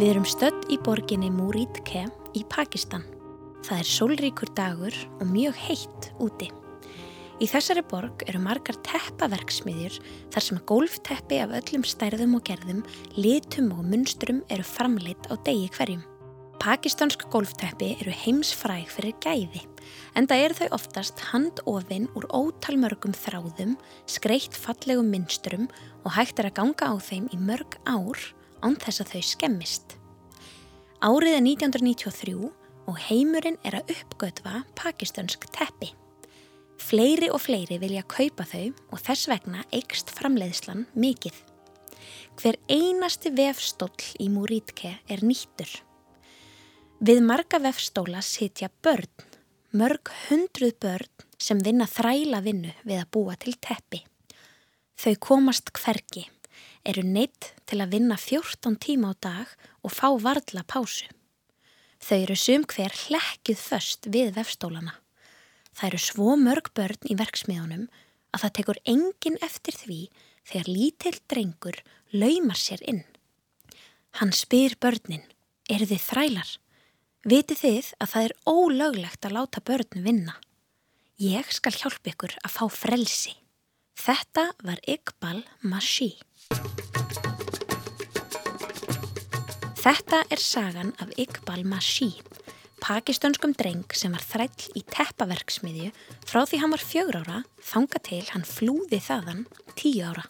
Við erum stödd í borginni Muridke í Pakistan. Það er sólríkur dagur og mjög heitt úti. Í þessari borg eru margar teppaverksmiðjur þar sem gólfteppi af öllum stærðum og gerðum, litum og munstrum eru framleitt á degi hverjum. Pakistansk gólfteppi eru heimsfræg fyrir gæði en það eru þau oftast handofinn úr ótalmörgum þráðum, skreitt fallegum minstrum og hægt er að ganga á þeim í mörg ár án þess að þau skemmist. Árið er 1993 og heimurinn er að uppgötva pakistansk teppi. Fleiri og fleiri vilja kaupa þau og þess vegna eikst framleiðslan mikið. Hver einasti vefstóll í Múrítke er nýttur. Við marga vefstóla sitja börn, mörg hundruð börn sem vinna þræla vinnu við að búa til teppi. Þau komast hvergi eru neitt til að vinna 14 tíma á dag og fá varðla pásu. Þau eru sum hver hlekkið föst við vefstólana. Það eru svo mörg börn í verksmiðunum að það tekur engin eftir því þegar lítill drengur laumar sér inn. Hann spyr börnin, eru þið þrælar? Viti þið að það er ólöglegt að láta börn vinna. Ég skal hjálpa ykkur að fá frelsi. Þetta var Iqbal Mashi. Þetta er sagan af Iqbal Mashi, pakistanskum dreng sem var þræll í teppaverksmiðju frá því hann var fjögur ára þanga til hann flúði þaðan tíu ára.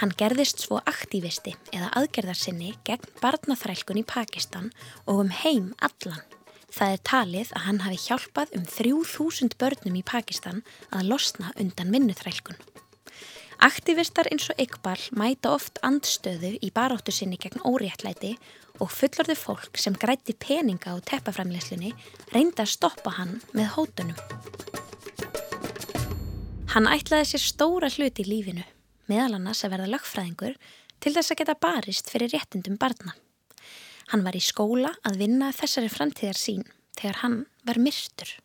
Hann gerðist svo aktívisti eða aðgerðarsinni gegn barnaþrælkun í Pakistan og um heim allan. Það er talið að hann hafi hjálpað um 3000 börnum í Pakistan að losna undan vinnuþrælkun. Aktivistar eins og Iqbal mæta oft andstöðu í baráttu sinni gegn óréttlæti og fullorðu fólk sem græti peninga á teppaframleyslunni reynda að stoppa hann með hótunum. Hann ætlaði sér stóra hluti í lífinu, meðal annars að verða lögfræðingur til þess að geta barist fyrir réttundum barna. Hann var í skóla að vinna þessari framtíðar sín þegar hann var myrstur.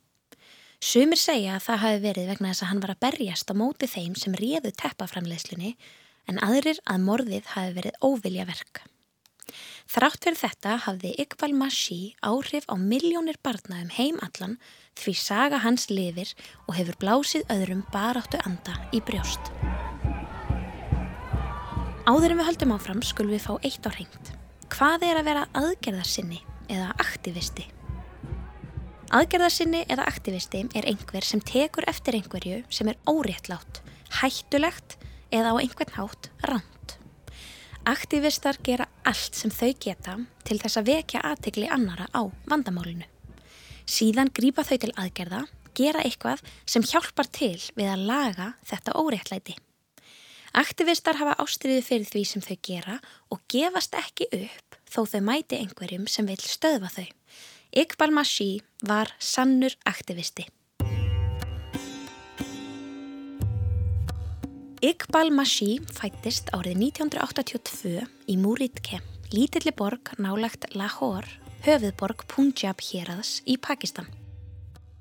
Sumir segja að það hafi verið vegna þess að hann var að berjast á móti þeim sem réðu teppaframleiðslunni en aðrir að morðið hafi verið óvilja verk. Þrátt fyrir þetta hafði Iqbal Mashi áhrif á miljónir barna um heimallan því saga hans lifir og hefur blásið öðrum baráttu anda í brjóst. Áður en við höldum áfram skulum við fá eitt á hreint. Hvað er að vera aðgerðarsinni eða aktivisti? Aðgerðarsinni eða aktivisti er einhver sem tekur eftir einhverju sem er óréttlátt, hættulegt eða á einhvern hátt ránt. Aktivistar gera allt sem þau geta til þess að vekja aðtegli annara á vandamálinu. Síðan grýpa þau til aðgerða, gera eitthvað sem hjálpar til við að laga þetta óréttlæti. Aktivistar hafa ástriðu fyrir því sem þau gera og gefast ekki upp þó þau mæti einhverjum sem vil stöðva þau. Iqbal Mashi var sannur aktivisti. Iqbal Mashi fættist árið 1982 í Muridke, lítilli borg nálagt Lahore, höfuðborg Punjab héraðs í Pakistan.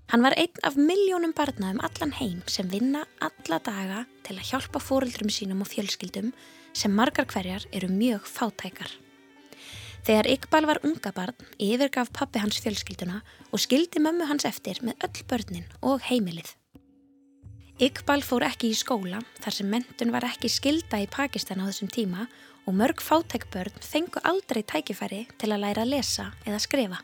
Hann var einn af miljónum barna um allan heim sem vinna alla daga til að hjálpa fóruldrum sínum og fjölskyldum sem margar hverjar eru mjög fátækar. Þegar Iqbal var unga barn, yfirgaf pappi hans fjölskylduna og skildi mömmu hans eftir með öll börnin og heimilið. Iqbal fór ekki í skóla þar sem mentun var ekki skilda í Pakistan á þessum tíma og mörg fátækbörn fengu aldrei tækifæri til að læra að lesa eða skrifa.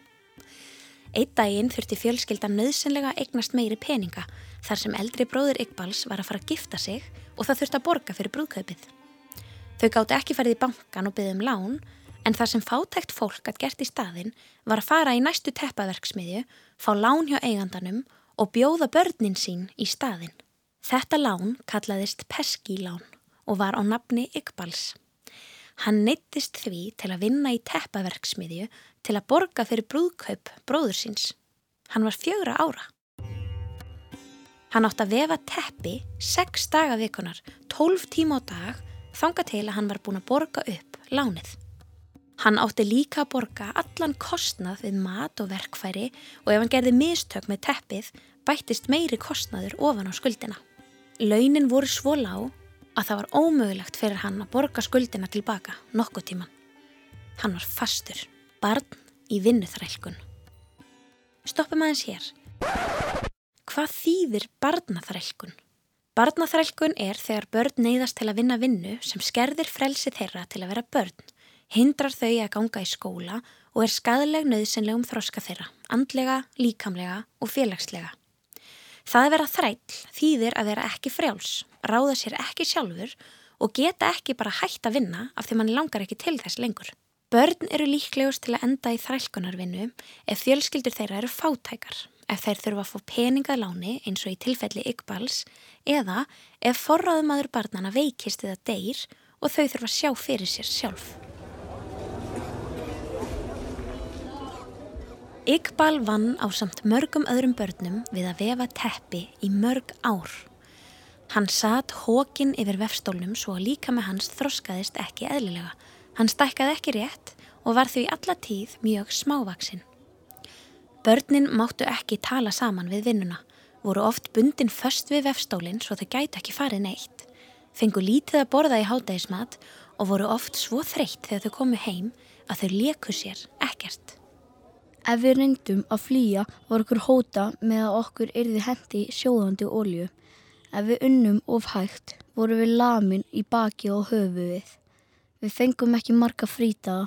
Eitt daginn þurfti fjölskyldan nöðsynlega eignast meiri peninga þar sem eldri bróður Iqbals var að fara að gifta sig og það þurfti að borga fyrir brúðkaupið. Þau gáti ekki farið í bankan og byggði um lán En það sem fátækt fólk gætt gert í staðin var að fara í næstu teppaverksmiðju, fá lán hjá eigandanum og bjóða börnin sín í staðin. Þetta lán kallaðist Peski-lán og var á nafni Iqbals. Hann neittist því til að vinna í teppaverksmiðju til að borga fyrir brúðkaup bróður síns. Hann var fjögra ára. Hann átt að vefa teppi sex daga vikunar, tólf tíma á dag, þanga til að hann var búin að borga upp lánið. Hann átti líka að borga allan kostnað við mat og verkfæri og ef hann gerði mistök með teppið bættist meiri kostnaður ofan á skuldina. Launin voru svo lág að það var ómögulegt fyrir hann að borga skuldina tilbaka nokkuð tíman. Hann var fastur, barn í vinnuþrælkun. Stoppum aðeins hér. Hvað þýðir barnaþrælkun? Barnaþrælkun er þegar börn neyðast til að vinna vinnu sem skerðir frelsi þeirra til að vera börn, hindrar þau að ganga í skóla og er skadaleg nöðsynlegum þroska þeirra, andlega, líkamlega og félagslega. Það að vera þræll þýðir að vera ekki frjáls, ráða sér ekki sjálfur og geta ekki bara hægt að vinna af því mann langar ekki til þess lengur. Börn eru líklegust til að enda í þrælkunarvinnu ef fjölskyldur þeirra eru fátækar, ef þeir þurfa að fá peningað láni eins og í tilfelli ykkbals eða ef forraðumadur barnana veikist eða deyr og þau þurfa að sjá fyrir sér sjálf. Iqbal vann á samt mörgum öðrum börnum við að vefa teppi í mörg ár. Hann satt hókin yfir vefstólnum svo líka með hans þroskaðist ekki eðlilega. Hann stækkaði ekki rétt og var því alla tíð mjög smávaksinn. Börnin máttu ekki tala saman við vinnuna, voru oft bundin först við vefstólinn svo þau gæti ekki farið neitt, fengu lítið að borða í hádægismat og voru oft svo þreytt þegar þau komu heim að þau leku sér ekkert. Ef við reyndum að flýja var okkur hóta með að okkur yrði hendi sjóðandi ólju. Ef við unnum of hægt voru við lamin í baki og höfu við. Við fengum ekki marga frítaða.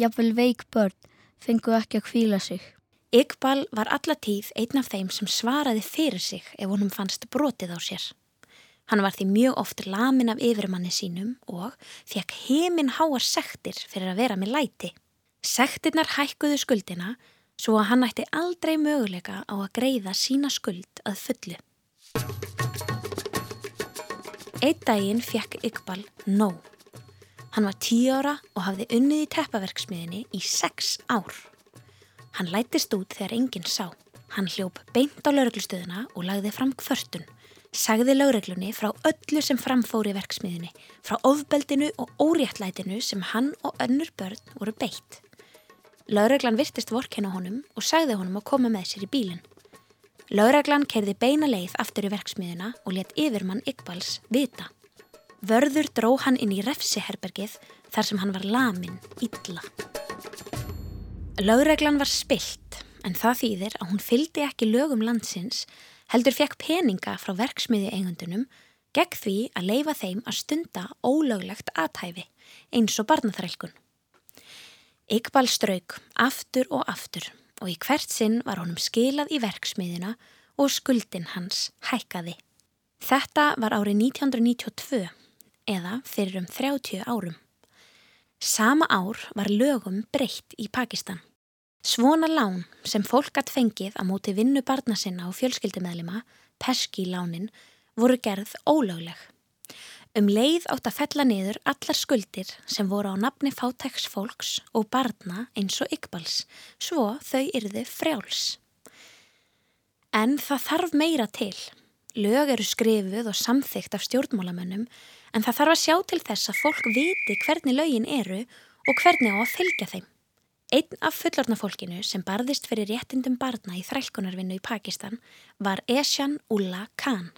Jafnvel veik börn fengum ekki að kvíla sig. Iqbal var allatíð einn af þeim sem svaraði fyrir sig ef honum fannst brotið á sér. Hann var því mjög oft lamin af yfirmanni sínum og fekk heiminn háar sektir fyrir að vera með læti. Sektirnar hækkuðu skuldina svo að hann ætti aldrei möguleika á að greiða sína skuld að fullu. Eitt daginn fekk Iqbal nóg. Hann var tíu ára og hafði unnið í teppaverksmiðinni í sex ár. Hann lætist út þegar enginn sá. Hann hljóp beint á lauruglustöðuna og lagði fram kvörtun. Sagði lauruglunni frá öllu sem framfóri verksmiðinni, frá ofbeldinu og óréttlætinu sem hann og önnur börn voru beitt. Laureglan virtist vorkina honum og sagði honum að koma með sér í bílinn. Laureglan kerði beina leið aftur í verksmiðina og let yfirmann Iqbals vita. Vörður dró hann inn í refsiherbergið þar sem hann var lamin illa. Laureglan var spilt en það þýðir að hún fyldi ekki lögum landsins heldur fekk peninga frá verksmiði eigundunum gegn því að leifa þeim að stunda ólöglegt aðtæfi eins og barnaþrælkun. Iqbal strauk aftur og aftur og í hvert sinn var honum skilað í verksmiðina og skuldin hans hækkaði. Þetta var árið 1992 eða fyrir um 30 árum. Sama ár var lögum breytt í Pakistan. Svona lán sem fólk gætt fengið á móti vinnu barna sinna og fjölskyldumæðlima, peski-lánin, voru gerð ólögleg. Um leið átt að fella niður allar skuldir sem voru á nafni fátæks fólks og barna eins og ykkbals, svo þau yrðu frjáls. En það þarf meira til. Lög eru skrifuð og samþygt af stjórnmálamönnum en það þarf að sjá til þess að fólk viti hvernig lögin eru og hvernig á að fylgja þeim. Einn af fullornafólkinu sem barðist fyrir réttindum barna í þrælkunarvinnu í Pakistan var Esjan Ulla Khan.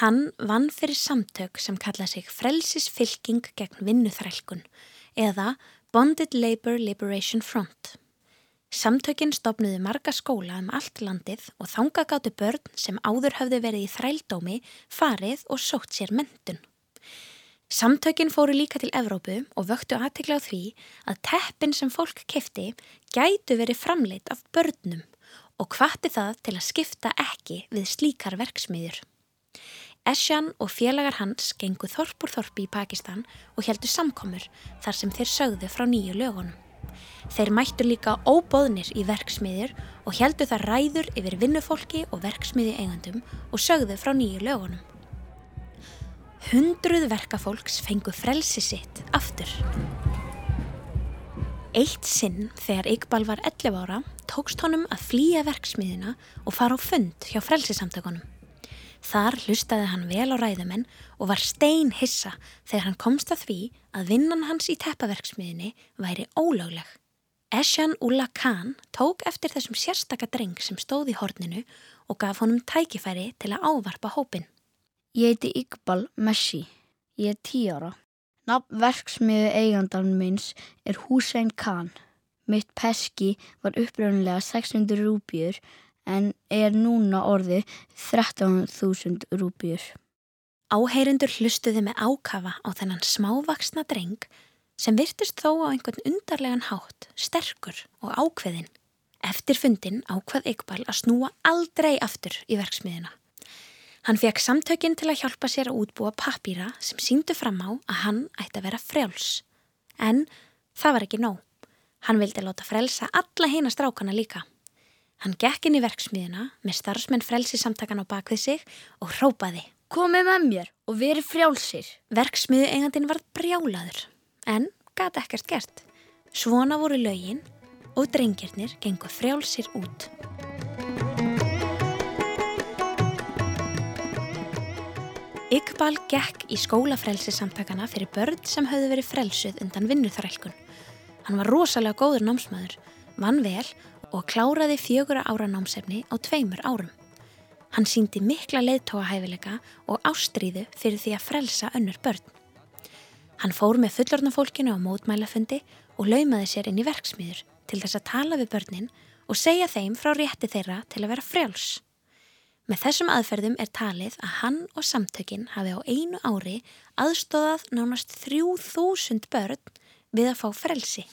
Hann vann fyrir samtök sem kalla sig Frelsisfylking gegn vinnuþrælkun eða Bonded Labour Liberation Front. Samtökinn stopnuði marga skóla um allt landið og þanga gáttu börn sem áður hafði verið í þrældómi farið og sótt sér mentun. Samtökinn fóru líka til Evrópu og vöktu aðtekla á því að teppin sem fólk kefti gætu verið framleitt af börnum og hvati það til að skipta ekki við slíkar verksmiður. Esjan og félagar hans gengu þorpur þorpi í Pakistan og heldu samkomur þar sem þeir sögðu frá nýju lögunum. Þeir mættu líka óbóðnir í verksmiðjur og heldu það ræður yfir vinnufólki og verksmiðju eigandum og sögðu frá nýju lögunum. Hundruð verkafólks fengu frelsi sitt aftur. Eitt sinn þegar Iqbal var 11 ára tókst honum að flýja verksmiðina og fara á fund hjá frelsisamtökunum. Þar hlustaði hann vel á ræðumenn og var stein hissa þegar hann komst að því að vinnan hans í teppaverksmiðinni væri ólögleg. Esjan Ulla Khan tók eftir þessum sérstaka dreng sem stóð í horninu og gaf honum tækifæri til að ávarpa hópin. Ég heiti Iqbal Meshi. Ég er tí ára. Nafn verksmiðu eigandan minns er Hussein Khan. Mitt peski var uppröðunlega 600 rúbjur en er núna orði 13.000 rúbjur. Áheyrindur hlustuði með ákafa á þennan smávaksna dreng sem virtist þó á einhvern undarlegan hátt, sterkur og ákveðin. Eftir fundin ákvað Iqbal að snúa aldrei aftur í verksmiðina. Hann fekk samtökin til að hjálpa sér að útbúa papýra sem síndu fram á að hann ætti að vera frjáls. En það var ekki nóg. Hann vildi láta frelsa alla hina strákana líka. Hann gekk inn í verksmiðina með starfsmenn frelsi samtakan á bakvið sig og hrópaði. Komið með mér og verið frjálsir. Verksmiðu eigandin var brjálaður en gata ekkert gert. Svona voru lögin og drengirnir gengur frjálsir út. Iqbal gekk í skólafrelsi samtakana fyrir börn sem höfðu verið frelsuð undan vinnuþrælkun. Hann var rosalega góður námsmaður, vann vel og kláraði fjögura ára námsefni á tveimur árum. Hann síndi mikla leiðtóahæfileika og ástríðu fyrir því að frelsa önnur börn. Hann fór með fullornafólkinu á mótmælafundi og laumaði sér inn í verksmiður til þess að tala við börnin og segja þeim frá rétti þeirra til að vera frjáls. Með þessum aðferðum er talið að hann og samtökin hafi á einu ári aðstóðað nánast 3000 börn við að fá frelsi.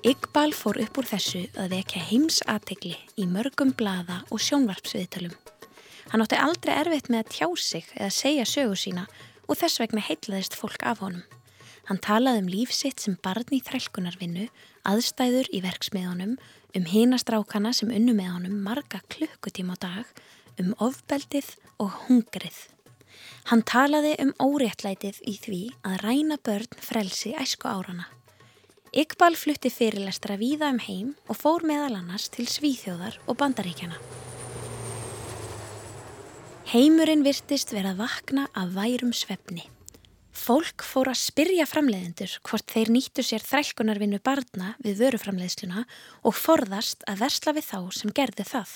Iqbal fór upp úr þessu að vekja heimsategli í mörgum blada og sjónvarpsviðtalum. Hann átti aldrei erfitt með að tjá sig eða segja sögu sína og þess vegna heitlaðist fólk af honum. Hann talaði um lífsitt sem barn í þrælkunarvinnu, aðstæður í verksmiðunum, um hinastrákana sem unnu með honum marga klukkutíma á dag, um ofbeldið og hungrið. Hann talaði um óréttlætið í því að ræna börn frelsi æsku árana. Iqbal flutti fyrirlestra víða um heim og fór meðal annars til Svíþjóðar og Bandaríkjana. Heimurinn virtist verið að vakna af værum svefni. Fólk fór að spyrja framleiðendur hvort þeir nýttu sér þrælkunarvinnu barna við vöruframleiðsluna og forðast að versla við þá sem gerði það.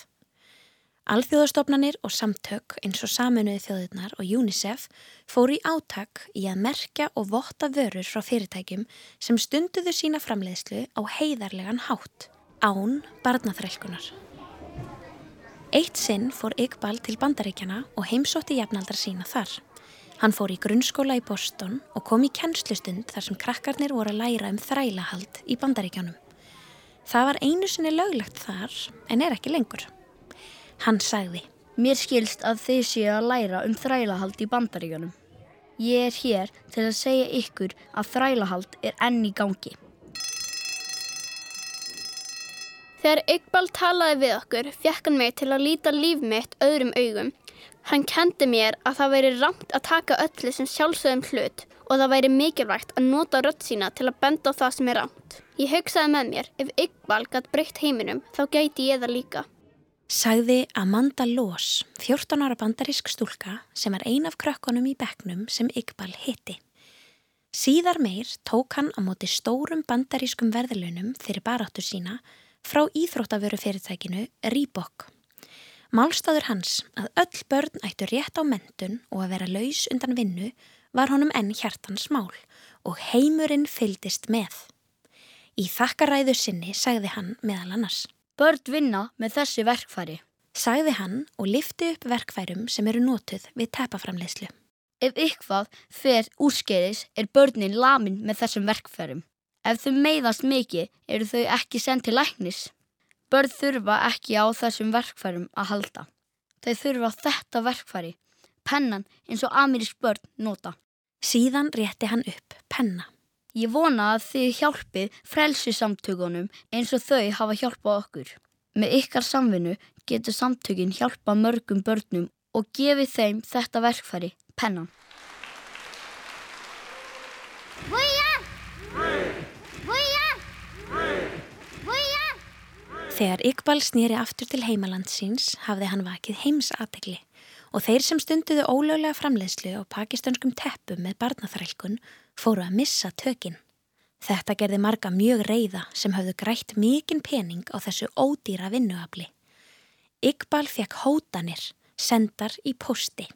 Alþjóðastofnanir og samtök eins og saminuði þjóðurnar og UNICEF fóru í átak í að merkja og votta vörur frá fyrirtækjum sem stunduðu sína framleiðslu á heiðarlegan hátt, án barnaþrælkunar. Eitt sinn fór Iqbal til bandaríkjana og heimsótti jafnaldra sína þar. Hann fór í grunnskóla í Boston og kom í kennslustund þar sem krakkarnir voru að læra um þrælahald í bandaríkjónum. Það var einu sinni löglegt þar en er ekki lengur. Hann sagði Mér skilst að þið séu að læra um þrælahald í bandaríkjónum. Ég er hér til að segja ykkur að þrælahald er enn í gangi. Þegar Iqbal talaði við okkur, fekk hann mig til að líta líf mitt öðrum augum Hann kendi mér að það væri ramt að taka öllu sem sjálfsögum hlut og það væri mikilvægt að nota rött sína til að benda á það sem er ramt. Ég hugsaði með mér, ef Yggval gætt breytt heiminum, þá gæti ég það líka. Sagði Amanda Loos, 14 ára bandarísk stúlka sem er ein af krökkunum í bekknum sem Yggval hitti. Síðar meir tók hann á móti stórum bandarískum verðlunum fyrir baráttur sína frá íþróttavöru fyrirtækinu Reebok. Málstæður hans að öll börn ættu rétt á mentun og að vera laus undan vinnu var honum enn hjartans mál og heimurinn fyldist með. Í þakkaræðu sinni sagði hann meðal annars. Börn vinna með þessi verkfæri. Sagði hann og lifti upp verkfærum sem eru nótuð við teppaframleyslu. Ef ykkvað fer úrskeiðis er börnin lamin með þessum verkfærum. Ef þau meiðast mikið eru þau ekki sendt til læknis. Börn þurfa ekki á þessum verkfærum að halda. Þau þurfa þetta verkfæri, pennan eins og amerísk börn nota. Síðan rétti hann upp penna. Ég vona að þið hjálpið frelsisamtökunum eins og þau hafa hjálpað okkur. Með ykkar samvinnu getur samtökin hjálpa mörgum börnum og gefið þeim þetta verkfæri, pennan. Þegar Iqbal snýri aftur til heimalandsins hafði hann vakið heimsategli og þeir sem stunduðu ólöglega framleiðslu á pakistanskum teppum með barnaþrælkun fóru að missa tökin. Þetta gerði marga mjög reyða sem hafðu grætt mikinn pening á þessu ódýra vinnuafli. Iqbal fekk hótanir, sendar í posti.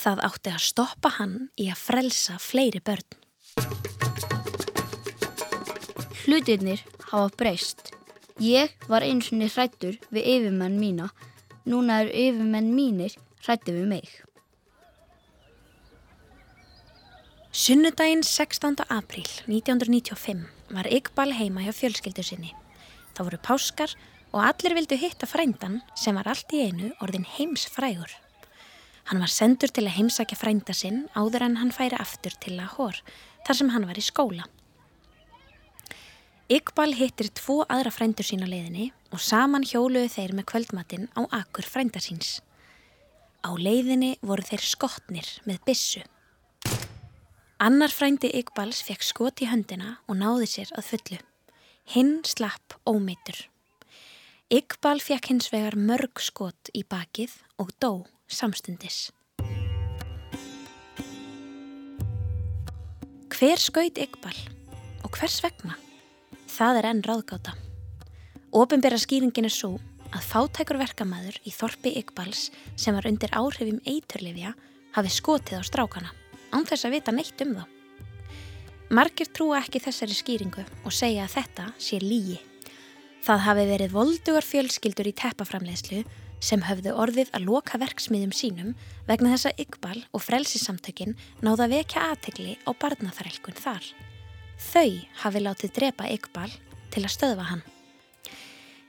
Það átti að stoppa hann í að frelsa fleiri börn. Hlutirnir hafa breyst. Ég var eins og niður hrættur við yfirmenn mína. Núna eru yfirmenn mínir hrætti við mig. Sunnudaginn 16. apríl 1995 var Iqbal heima hjá fjölskyldu sinni. Það voru páskar og allir vildu hitta frændan sem var allt í einu orðin heimsfrægur. Hann var sendur til að heimsækja frænda sinn áður en hann færi aftur til Lahore þar sem hann var í skóla. Iqbal hittir tvo aðra frændur sína leiðinni og saman hjóluðu þeir með kvöldmatinn á akkur frænda síns. Á leiðinni voru þeir skotnir með bissu. Annar frændi Iqbals fekk skot í höndina og náði sér að fullu. Hinn slapp ómeitur. Iqbal fekk hins vegar mörg skot í bakið og dó samstundis. Hver skaut Iqbal og hvers vegna? Það er enn ráðgáta. Ópenbæra skýringin er svo að fátækur verkamæður í þorpi Iqbals sem var undir áhrifum eiturlifja hafi skotið á strákana, án þess að vita neitt um þá. Margir trúa ekki þessari skýringu og segja að þetta sé lígi. Það hafi verið voldugar fjölskyldur í teppaframlegslu sem höfðu orðið að loka verksmiðum sínum vegna þess að Iqbal og frelsisamtökin náða vekja aðtegli á barnaþarelkun þar. Þau hafi látið drepa Iqbal til að stöðva hann.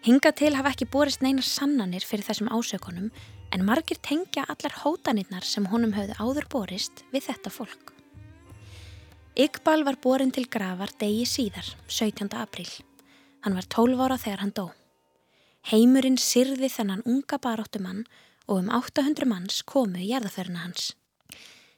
Hinga til hafa ekki borist neinar sannanir fyrir þessum ásökunum en margir tengja allar hótanirnar sem honum höfðu áður borist við þetta fólk. Iqbal var borin til gravar degi síðar, 17. apríl. Hann var 12 ára þegar hann dó. Heimurinn syrði þennan unga baróttumann og um 800 manns komu í jarðaförna hans.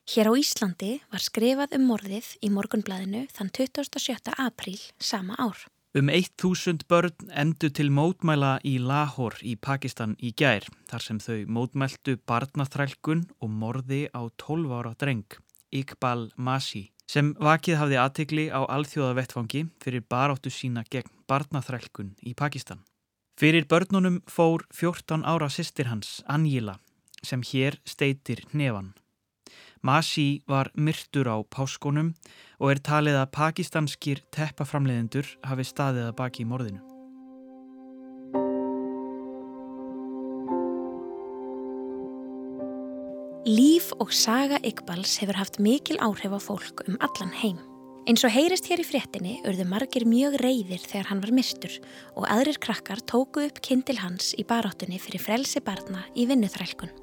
Hér á Íslandi var skrifað um morðið í morgunblæðinu þann 27. apríl sama ár. Um 1000 börn endu til mótmæla í Lahore í Pakistan í gær þar sem þau mótmæltu barnaþrælkun og morði á 12 ára dreng, Iqbal Masi, sem vakið hafði aðtegli á alþjóðavettfangi fyrir baróttu sína gegn barnaþrælkun í Pakistan. Fyrir börnunum fór 14 ára sýstir hans, Anjila, sem hér steitir nefan. Masi var myrtur á páskonum og er talið að pakistanskir teppaframleðendur hafi staðið að baki í morðinu. Líf og saga Iqbals hefur haft mikil áhrif á fólk um allan heim. Eins og heyrist hér í fréttinni urðu margir mjög reyðir þegar hann var mistur og aðrir krakkar tóku upp kindil hans í baráttunni fyrir frelsi barna í vinnuþrælkun.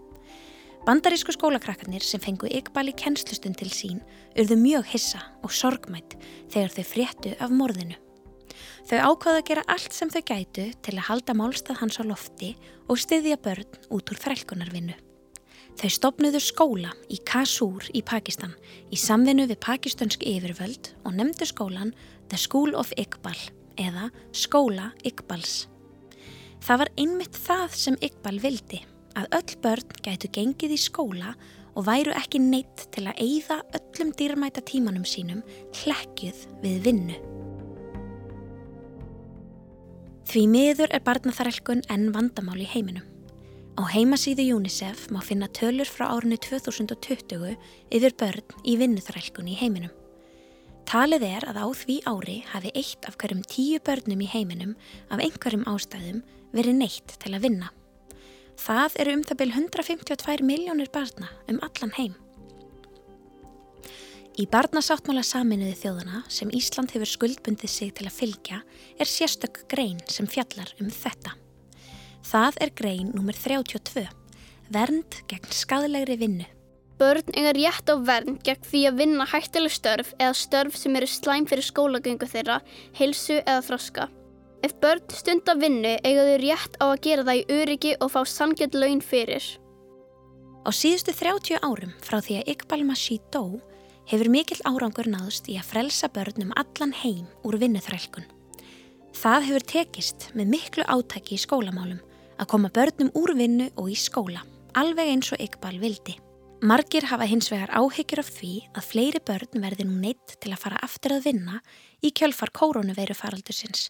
Bandarísku skólakrakkarnir sem fengu Iqbal í kennslustund til sín urðu mjög hissa og sorgmætt þegar þau fréttu af morðinu. Þau ákvaða að gera allt sem þau gætu til að halda málstað hans á lofti og styðja börn út úr þrælkunarvinnu. Þau stopnuðu skóla í Kasúr í Pakistan í samvinnu við pakistönsk yfirvöld og nefndu skólan The School of Iqbal eða Skóla Iqbals. Það var einmitt það sem Iqbal vildi að öll börn gætu gengið í skóla og væru ekki neitt til að eigða öllum dýrmæta tímanum sínum hlekkjuð við vinnu. Því miður er barnaþarelkun enn vandamál í heiminum. Á heimasíðu UNICEF má finna tölur frá árinu 2020 yfir börn í vinnuþrælkun í heiminum. Talið er að á því ári hafi eitt af hverjum tíu börnum í heiminum af einhverjum ástæðum verið neitt til að vinna. Það eru um það byrj 152 miljónir barna um allan heim. Í barnasáttmála saminuði þjóðana sem Ísland hefur skuldbundið sig til að fylgja er sérstök grein sem fjallar um þetta. Það er grein nr. 32. Vernd gegn skadlegri vinnu. Börn eiga rétt á vernd gegn því að vinna hættileg störf eða störf sem eru slæm fyrir skólagöngu þeirra, heilsu eða þroska. Ef börn stundar vinnu eiga þau rétt á að gera það í öryggi og fá sangjart laun fyrir. Á síðustu 30 árum frá því að Iqbal Masih dó hefur mikill árangur náðust í að frelsa börnum allan heim úr vinnuþrælkun. Það hefur tekist með miklu átæki í skólamálum að koma börnum úr vinnu og í skóla, alveg eins og Iqbal vildi. Margir hafa hins vegar áhyggjur af því að fleiri börn verði nú neitt til að fara aftur að vinna í kjölfar kórónuveiru faraldusins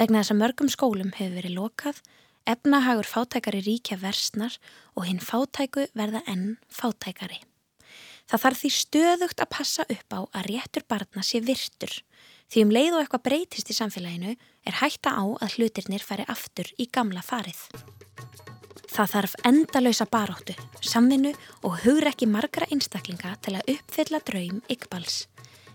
vegna þess að mörgum skólum hefur verið lokað, efnahagur fátækari ríkja versnar og hinn fátæku verða enn fátækari. Það þarf því stöðugt að passa upp á að réttur barna sé virtur því um leið og eitthvað breytist í samfélaginu er hætta á að hlutirnir færi aftur í gamla farið. Það þarf endalösa baráttu, samvinnu og hugur ekki margra einstaklinga til að uppfylla draum ykkbals.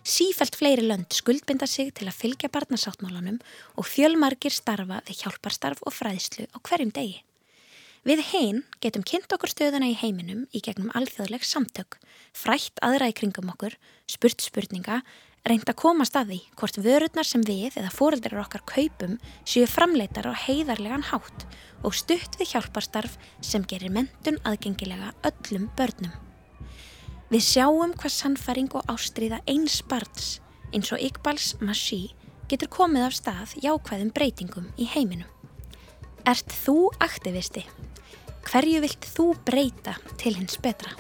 Sífælt fleiri lönd skuldbinda sig til að fylgja barnasáttmálanum og fjölmargir starfa við hjálparstarf og fræðslu á hverjum degi. Við hinn getum kynnt okkur stöðuna í heiminum í gegnum alþjóðleg samtök, frætt aðra í kringum okkur, spurt spurninga, reynd að komast að því hvort vörurnar sem við eða fóreldrar okkar kaupum séu framleitar á heiðarlegan hátt og stutt við hjálparstarf sem gerir mentun aðgengilega öllum börnum. Við sjáum hvað sannfæring og ástriða eins barns eins og Iqbals Mashi getur komið af stað jákvæðum breytingum í heiminum. Ert þú aktivisti? Hverju vilt þú breyta til hins betra?